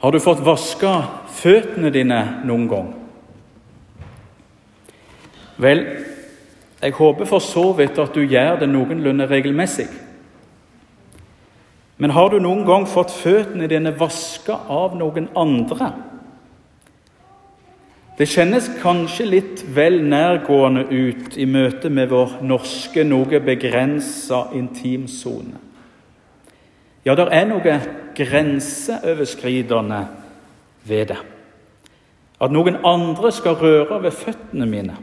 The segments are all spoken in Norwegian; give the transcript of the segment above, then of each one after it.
Har du fått vaska føttene dine noen gang? Vel, jeg håper for så vidt at du gjør det noenlunde regelmessig. Men har du noen gang fått føttene dine vaska av noen andre? Det kjennes kanskje litt vel nærgående ut i møte med vår norske, noe begrensa intimsone. Ja, det er noe grenseoverskridende ved det. At noen andre skal røre ved føttene mine.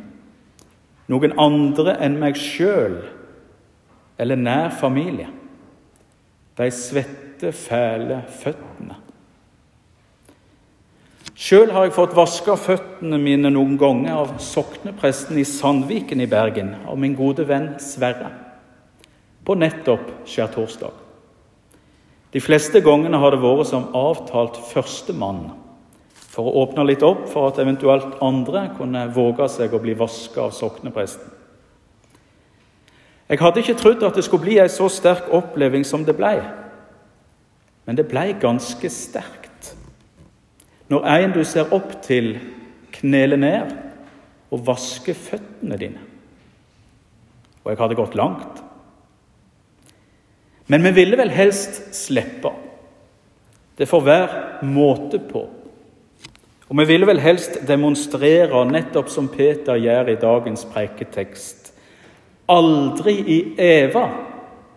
Noen andre enn meg sjøl eller nær familie. De svette, fæle føttene. Sjøl har jeg fått vaska føttene mine noen ganger av soknepresten i Sandviken i Bergen, av min gode venn Sverre, på nettopp skjærtorsdag. De fleste gangene har det vært som avtalt førstemann, for å åpne litt opp for at eventuelt andre kunne våge seg å bli vaska av soknepresten. Jeg hadde ikke trodd at det skulle bli ei så sterk oppleving som det blei. Men det blei ganske sterkt. Når en du ser opp til, kneler ned og vasker føttene dine. Og jeg hadde gått langt. Men vi ville vel helst slippe. Det får være måte på. Og vi ville vel helst demonstrere, nettopp som Peter gjør i dagens preiketekst. Aldri i eva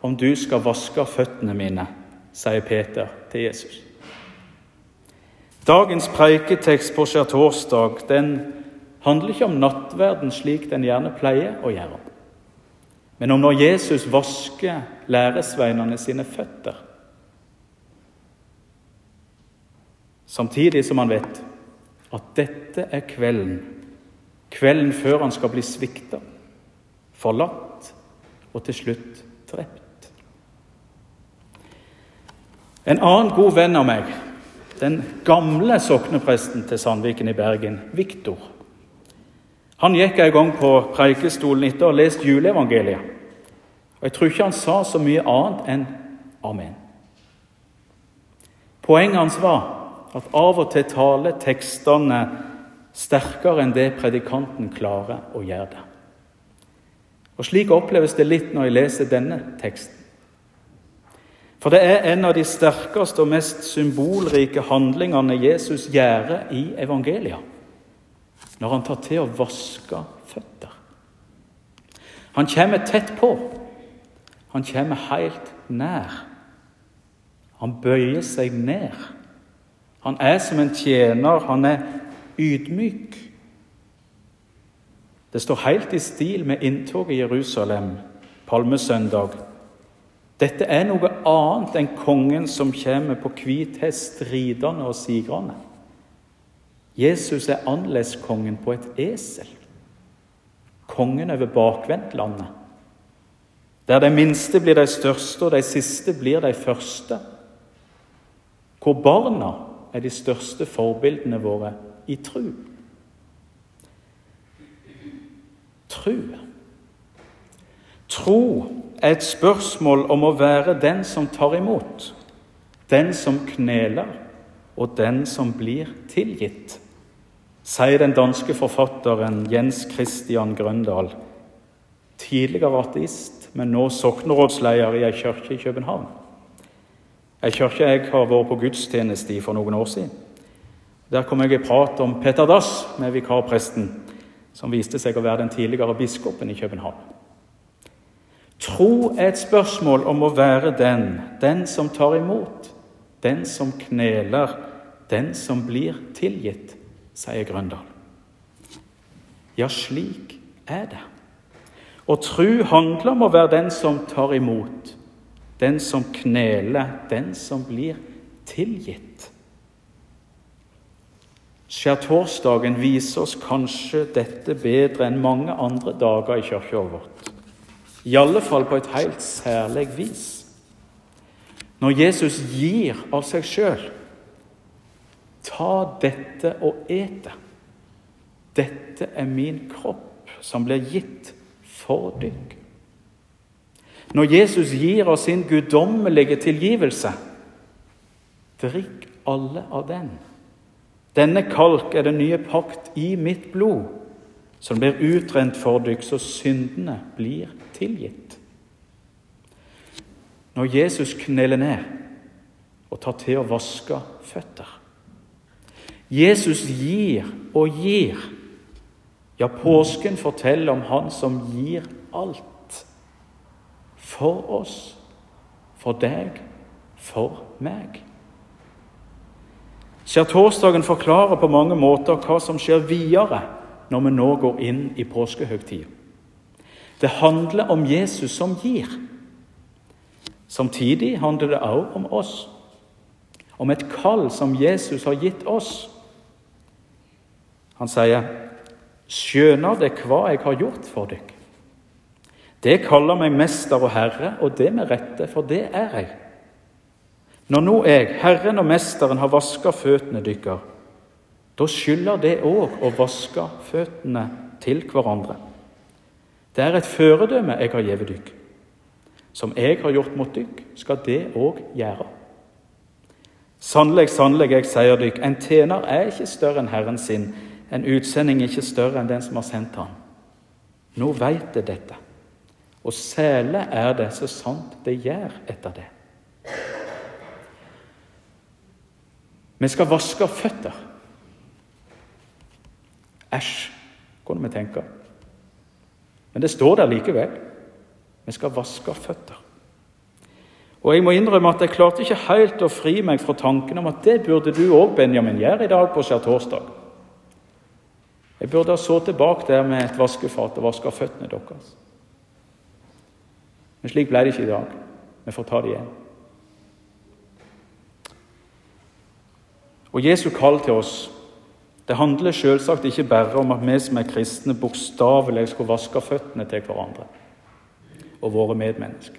om du skal vaske føttene mine, sier Peter til Jesus. Dagens preiketekst på skjærtorsdag handler ikke om nattverden slik den gjerne pleier å gjøre men om når Jesus vasker læresveinene sine føtter. Samtidig som han vet at dette er kvelden, kvelden før han skal bli svikta, forlatt og til slutt drept. En annen god venn av meg, den gamle soknepresten til Sandviken i Bergen, Viktor, han gikk en gang på preikestolen etter å ha lest juleevangeliet. Og Jeg tror ikke han sa så mye annet enn amen. Poenget hans var at av og til taler tekstene sterkere enn det predikanten klarer å gjøre det. Og Slik oppleves det litt når jeg leser denne teksten. For det er en av de sterkeste og mest symbolrike handlingene Jesus gjør i evangeliet når han tar til å vaske føtter. Han kommer tett på. Han kommer helt nær. Han bøyer seg ned. Han er som en tjener. Han er ydmyk. Det står helt i stil med inntoget i Jerusalem palmesøndag. Dette er noe annet enn kongen som kommer på hvit hest ridende og sigrende. Jesus er annerledeskongen på et esel. Kongen over bakvendtlandet. Der de minste blir de største, og de siste blir de første. Hvor barna er de største forbildene våre i tru. Tru. Tro er et spørsmål om å være den som tar imot, den som kneler, og den som blir tilgitt sier den danske forfatteren Jens Christian Grøndal, tidligere ateist, men nå soknerådsleder i ei kirke i København. Ei kirke jeg har vært på gudstjeneste i for noen år siden. Der kom jeg i prat om Peter Dass med vikarpresten, som viste seg å være den tidligere biskopen i København. Tro er et spørsmål om å være den, den som tar imot, den som kneler, den som blir tilgitt sier Grøndal. Ja, slik er det. Å tru handler om å være den som tar imot, den som kneler, den som blir tilgitt. Skjærtorsdagen viser oss kanskje dette bedre enn mange andre dager i kirkeåret vårt. I alle fall på et helt særlig vis. Når Jesus gir av seg sjøl Ta dette og et det. Dette er min kropp, som blir gitt for dykk. Når Jesus gir oss sin guddommelige tilgivelse, drikk alle av den. Denne kalk er den nye pakt i mitt blod, som blir utrent for dykk, så syndene blir tilgitt. Når Jesus kneler ned og tar til å vaske føtter Jesus gir og gir. Ja, påsken forteller om Han som gir alt. For oss, for deg, for meg. Skjærtorsdagen forklarer på mange måter hva som skjer videre når vi nå går inn i påskehøgtida. Det handler om Jesus som gir. Samtidig handler det også om oss. Om et kall som Jesus har gitt oss. Han sier, 'Skjønner det hva jeg har gjort for dere?' Det kaller meg mester og herre, og det med rette, for det er jeg. Når nå jeg, Herren og Mesteren, har vaska føttene deres, da skylder det òg å vaske føttene til hverandre. Det er et føredømme jeg har gitt dere. Som jeg har gjort mot dere, skal det òg gjøre. Sannelig, sannelig, jeg sier dere, en tjener er ikke større enn Herren sin, en utsending ikke større enn den som har sendt han. Nå veit det dette, og særlig er det så sant det gjør etter det. Vi skal vaske føtter. Æsj, kunne vi tenke. Men det står der likevel. Vi skal vaske føtter. Og Jeg må innrømme at jeg klarte ikke helt å fri meg fra tanken om at det burde du òg, Benjamin, gjøre i dag på skjærtorsdag. Jeg burde ha så tilbake der med et vaskefat og vaska føttene deres. Men slik ble det ikke i dag. Vi får ta det igjen. Og Jesu kall til oss det handler selvsagt ikke bare om at vi som er kristne, bokstavelig skal vaske føttene til hverandre og våre medmennesker.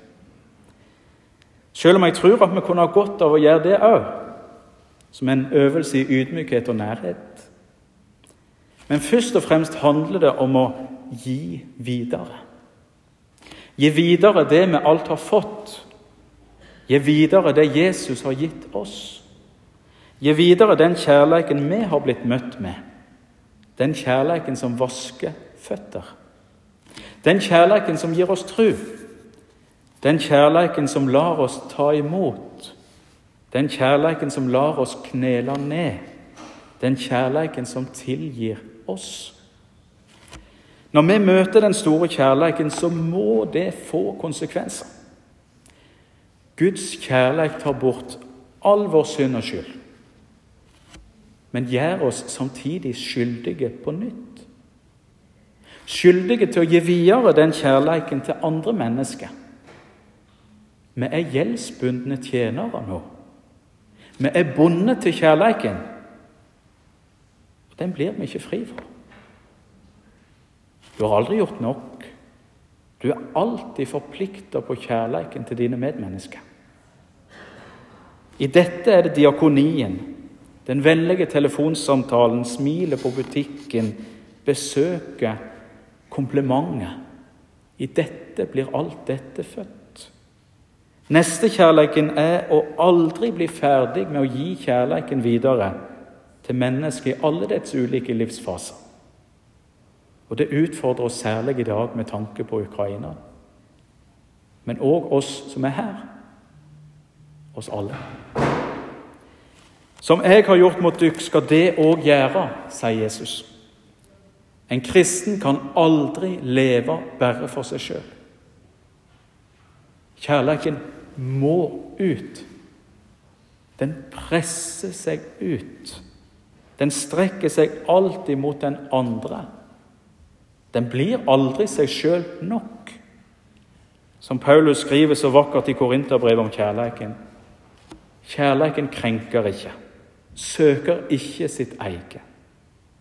Selv om jeg tror at vi kunne ha godt av å gjøre det òg, som en øvelse i ydmykhet og nærhet. Men først og fremst handler det om å gi videre. Gi videre det vi alt har fått. Gi videre det Jesus har gitt oss. Gi videre den kjærleiken vi har blitt møtt med. Den kjærleiken som vasker føtter. Den kjærleiken som gir oss tru. Den kjærleiken som lar oss ta imot. Den kjærleiken som lar oss knele ned. Den kjærleiken som tilgir oss. Når vi møter den store kjærleiken, så må det få konsekvenser. Guds kjærleik tar bort all vår synd og skyld men gjør oss samtidig skyldige på nytt. Skyldige til å gi videre den kjærleiken til andre mennesker. Vi er gjeldsbundne tjenere nå. Vi er bundet til kjærleiken. Den blir vi ikke fri fra. Du har aldri gjort nok. Du er alltid forplikta på kjærleiken til dine medmennesker. I dette er det diakonien den vennlige telefonsamtalen, smilet på butikken, besøket, komplimentet. I dette blir alt dette født. Nestekjærleiken er å aldri bli ferdig med å gi kjærleiken videre til mennesket i alle dets ulike livsfaser. Og Det utfordrer oss særlig i dag med tanke på Ukraina. Men òg oss som er her. Oss alle. Som jeg har gjort mot dykk, skal det òg gjøre, sier Jesus. En kristen kan aldri leve bare for seg sjøl. Kjærleiken må ut. Den presser seg ut. Den strekker seg alltid mot den andre. Den blir aldri seg sjøl nok. Som Paulus skriver så vakkert i Korinterbrevet om kjærleiken. Kjærleiken krenker ikke søker ikke sitt eget,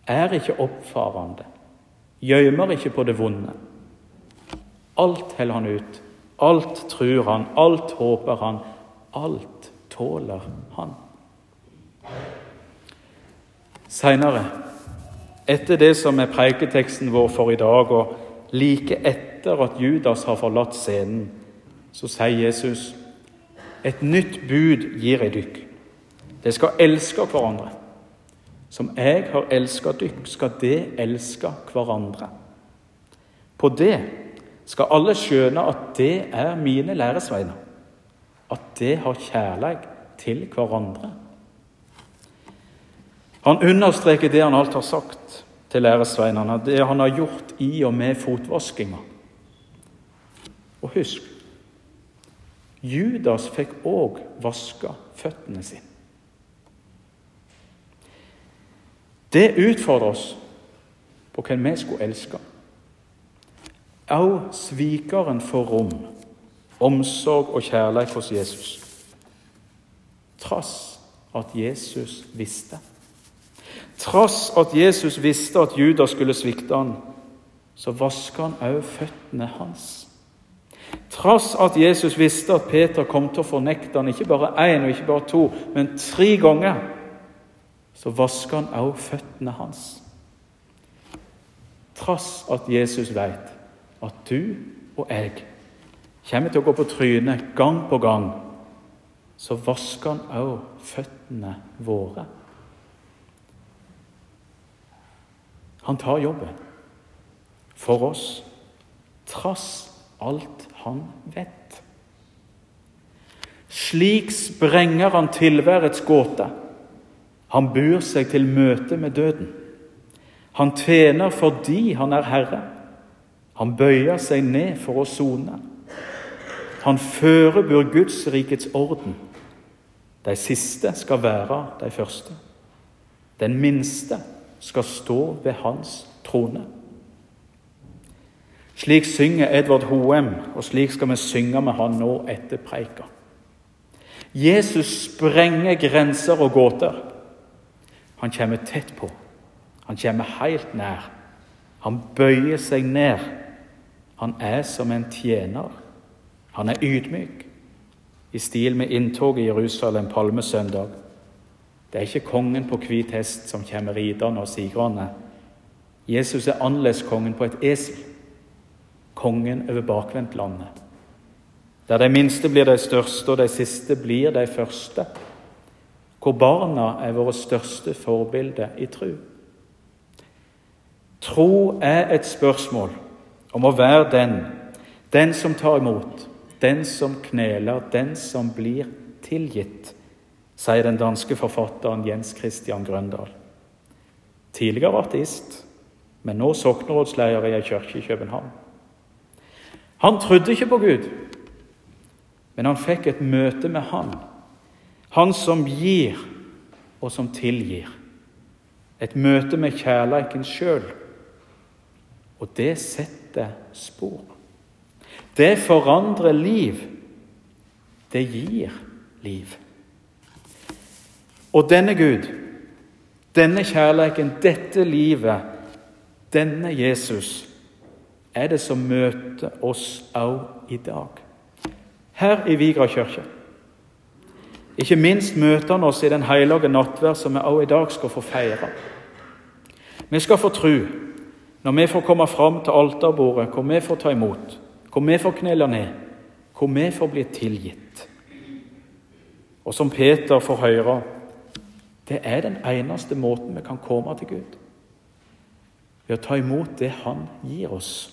er ikke oppfarende, gjemmer ikke på det vonde. Alt heller han ut, alt tror han, alt håper han, alt tåler han. Seinere, etter det som er preiketeksten vår for i dag, og like etter at Judas har forlatt scenen, så sier Jesus et nytt bud gir jeg dykk Dere skal elske hverandre. Som jeg har elska dykk, skal de elske hverandre. På det skal alle skjønne at det er mine læresveiner. At de har kjærleik til hverandre. Han understreker det han alt har sagt til læresveinene, det han har gjort i og med fotvaskinga. Og husk Judas fikk òg vaska føttene sine. Det utfordrer oss på hvem vi skulle elske. Òg svikeren får rom, omsorg og kjærlighet hos Jesus. Trass at Jesus visste. Trass at Jesus visste at Judas skulle svikte han, så vasker han òg føttene hans. Trass at Jesus visste at Peter kom til å fornekte han ikke bare én og ikke bare to, men tre ganger, så vasker han òg føttene hans. Trass at Jesus vet at du og jeg kommer til å gå på trynet gang på gang, så vasker han òg føttene våre. Han tar jobben for oss, trass alt han vet. Slik sprenger han tilværets gåte. Han bur seg til møte med døden. Han tjener fordi han er herre. Han bøyer seg ned for å sone. Han førebur Guds rikets orden. De siste skal være de første. Den minste skal stå ved hans trone. Slik synger Edvard Hoem, og slik skal vi synge med han nå etter preika. Jesus sprenger grenser og gåter. Han kommer tett på. Han kommer helt nær. Han bøyer seg ned. Han er som en tjener. Han er ydmyk, i stil med inntoget i Jerusalem palmesøndag. Det er ikke kongen på hvit hest som kommer ridende og sigrende. Jesus er annerledes kongen på et esel kongen over bakvendtlandet. Der de minste blir de største, og de siste blir de første. Hvor barna er våre største forbilde i tro. Tro er et spørsmål om å være den, den som tar imot, den som kneler, den som blir tilgitt, sier den danske forfatteren Jens Christian Grøndal. Tidligere ateist, men nå soknerådsleder i ei kirke i København. Han trodde ikke på Gud, men han fikk et møte med Han. Han som gir, og som tilgir. Et møte med kjærleiken sjøl. Og det setter spor. Det forandrer liv. Det gir liv. Og denne Gud, denne kjærleiken, dette livet, denne Jesus er det som møter oss òg i dag. Her i Vigra kirke. Ikke minst møter han oss i den hellige nattverd som vi òg i dag skal få feire. Vi skal få tro når vi får komme fram til alterbordet, hvor vi får ta imot, hvor vi får knele ned, hvor vi får bli tilgitt. Og som Peter får høre, det er den eneste måten vi kan komme til Gud. Ved å ta imot det Han gir oss.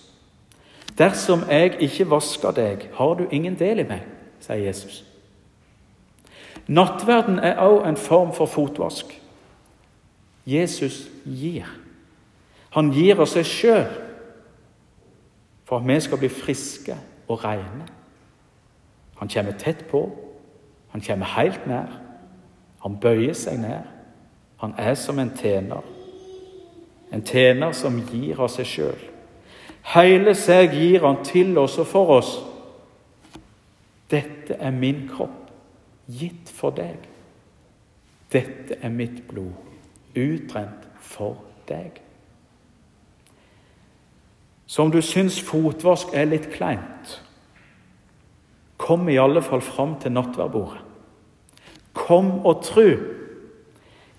Dersom jeg ikke vasker deg, har du ingen del i meg, sier Jesus. Nattverden er også en form for fotvask. Jesus gir. Han gir oss seg sjøl for at vi skal bli friske og rene. Han kommer tett på. Han kommer helt nær. Han bøyer seg ned. Han er som en tjener. En tjener som gir av seg sjøl. Hele seg gir han til oss og for oss. Dette er min kropp, gitt for deg. Dette er mitt blod, utrent for deg. Så om du syns fotvask er litt kleint, kom i alle fall fram til nattverdbordet. Kom og tru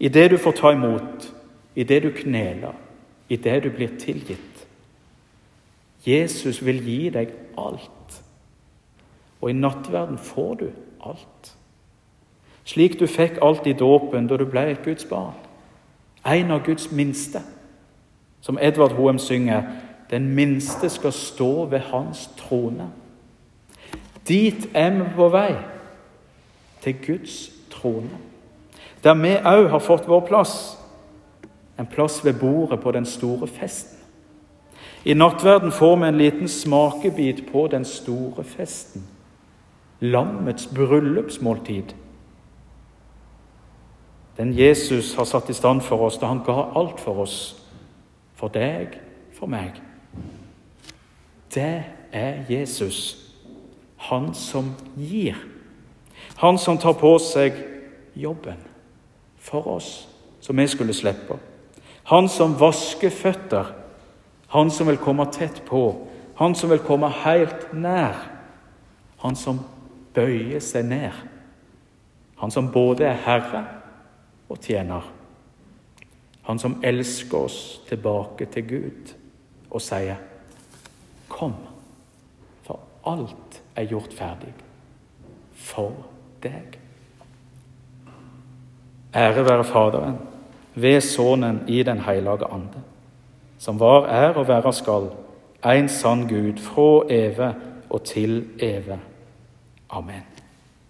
i det du får ta imot, i det du kneler, i det du blir tilgitt. Jesus vil gi deg alt. Og i nattverden får du alt. slik du fikk alt i dåpen da du ble et Guds barn. En av Guds minste. Som Edvard Hoem synger, den minste skal stå ved hans trone. Dit er vi på vei, til Guds trone. Der vi òg har fått vår plass, en plass ved bordet på den store festen. I nattverden får vi en liten smakebit på den store festen. Lammets bryllupsmåltid. Den Jesus har satt i stand for oss da han ga alt for oss. For deg, for meg. Det er Jesus. Han som gir. Han som tar på seg jobben for oss, som vi skulle slippe. Han som vasker føtter. Han som vil komme tett på. Han som vil komme helt nær. Han som bøyer seg ned. Han som både er herre og tjener. Han som elsker oss tilbake til Gud og sier, 'Kom, for alt er gjort ferdig for deg'. Ære være Faderen, ved Sønnen i Den hellige ande, som var, er og være skal, en sann Gud, fra evig og til evig. Amen.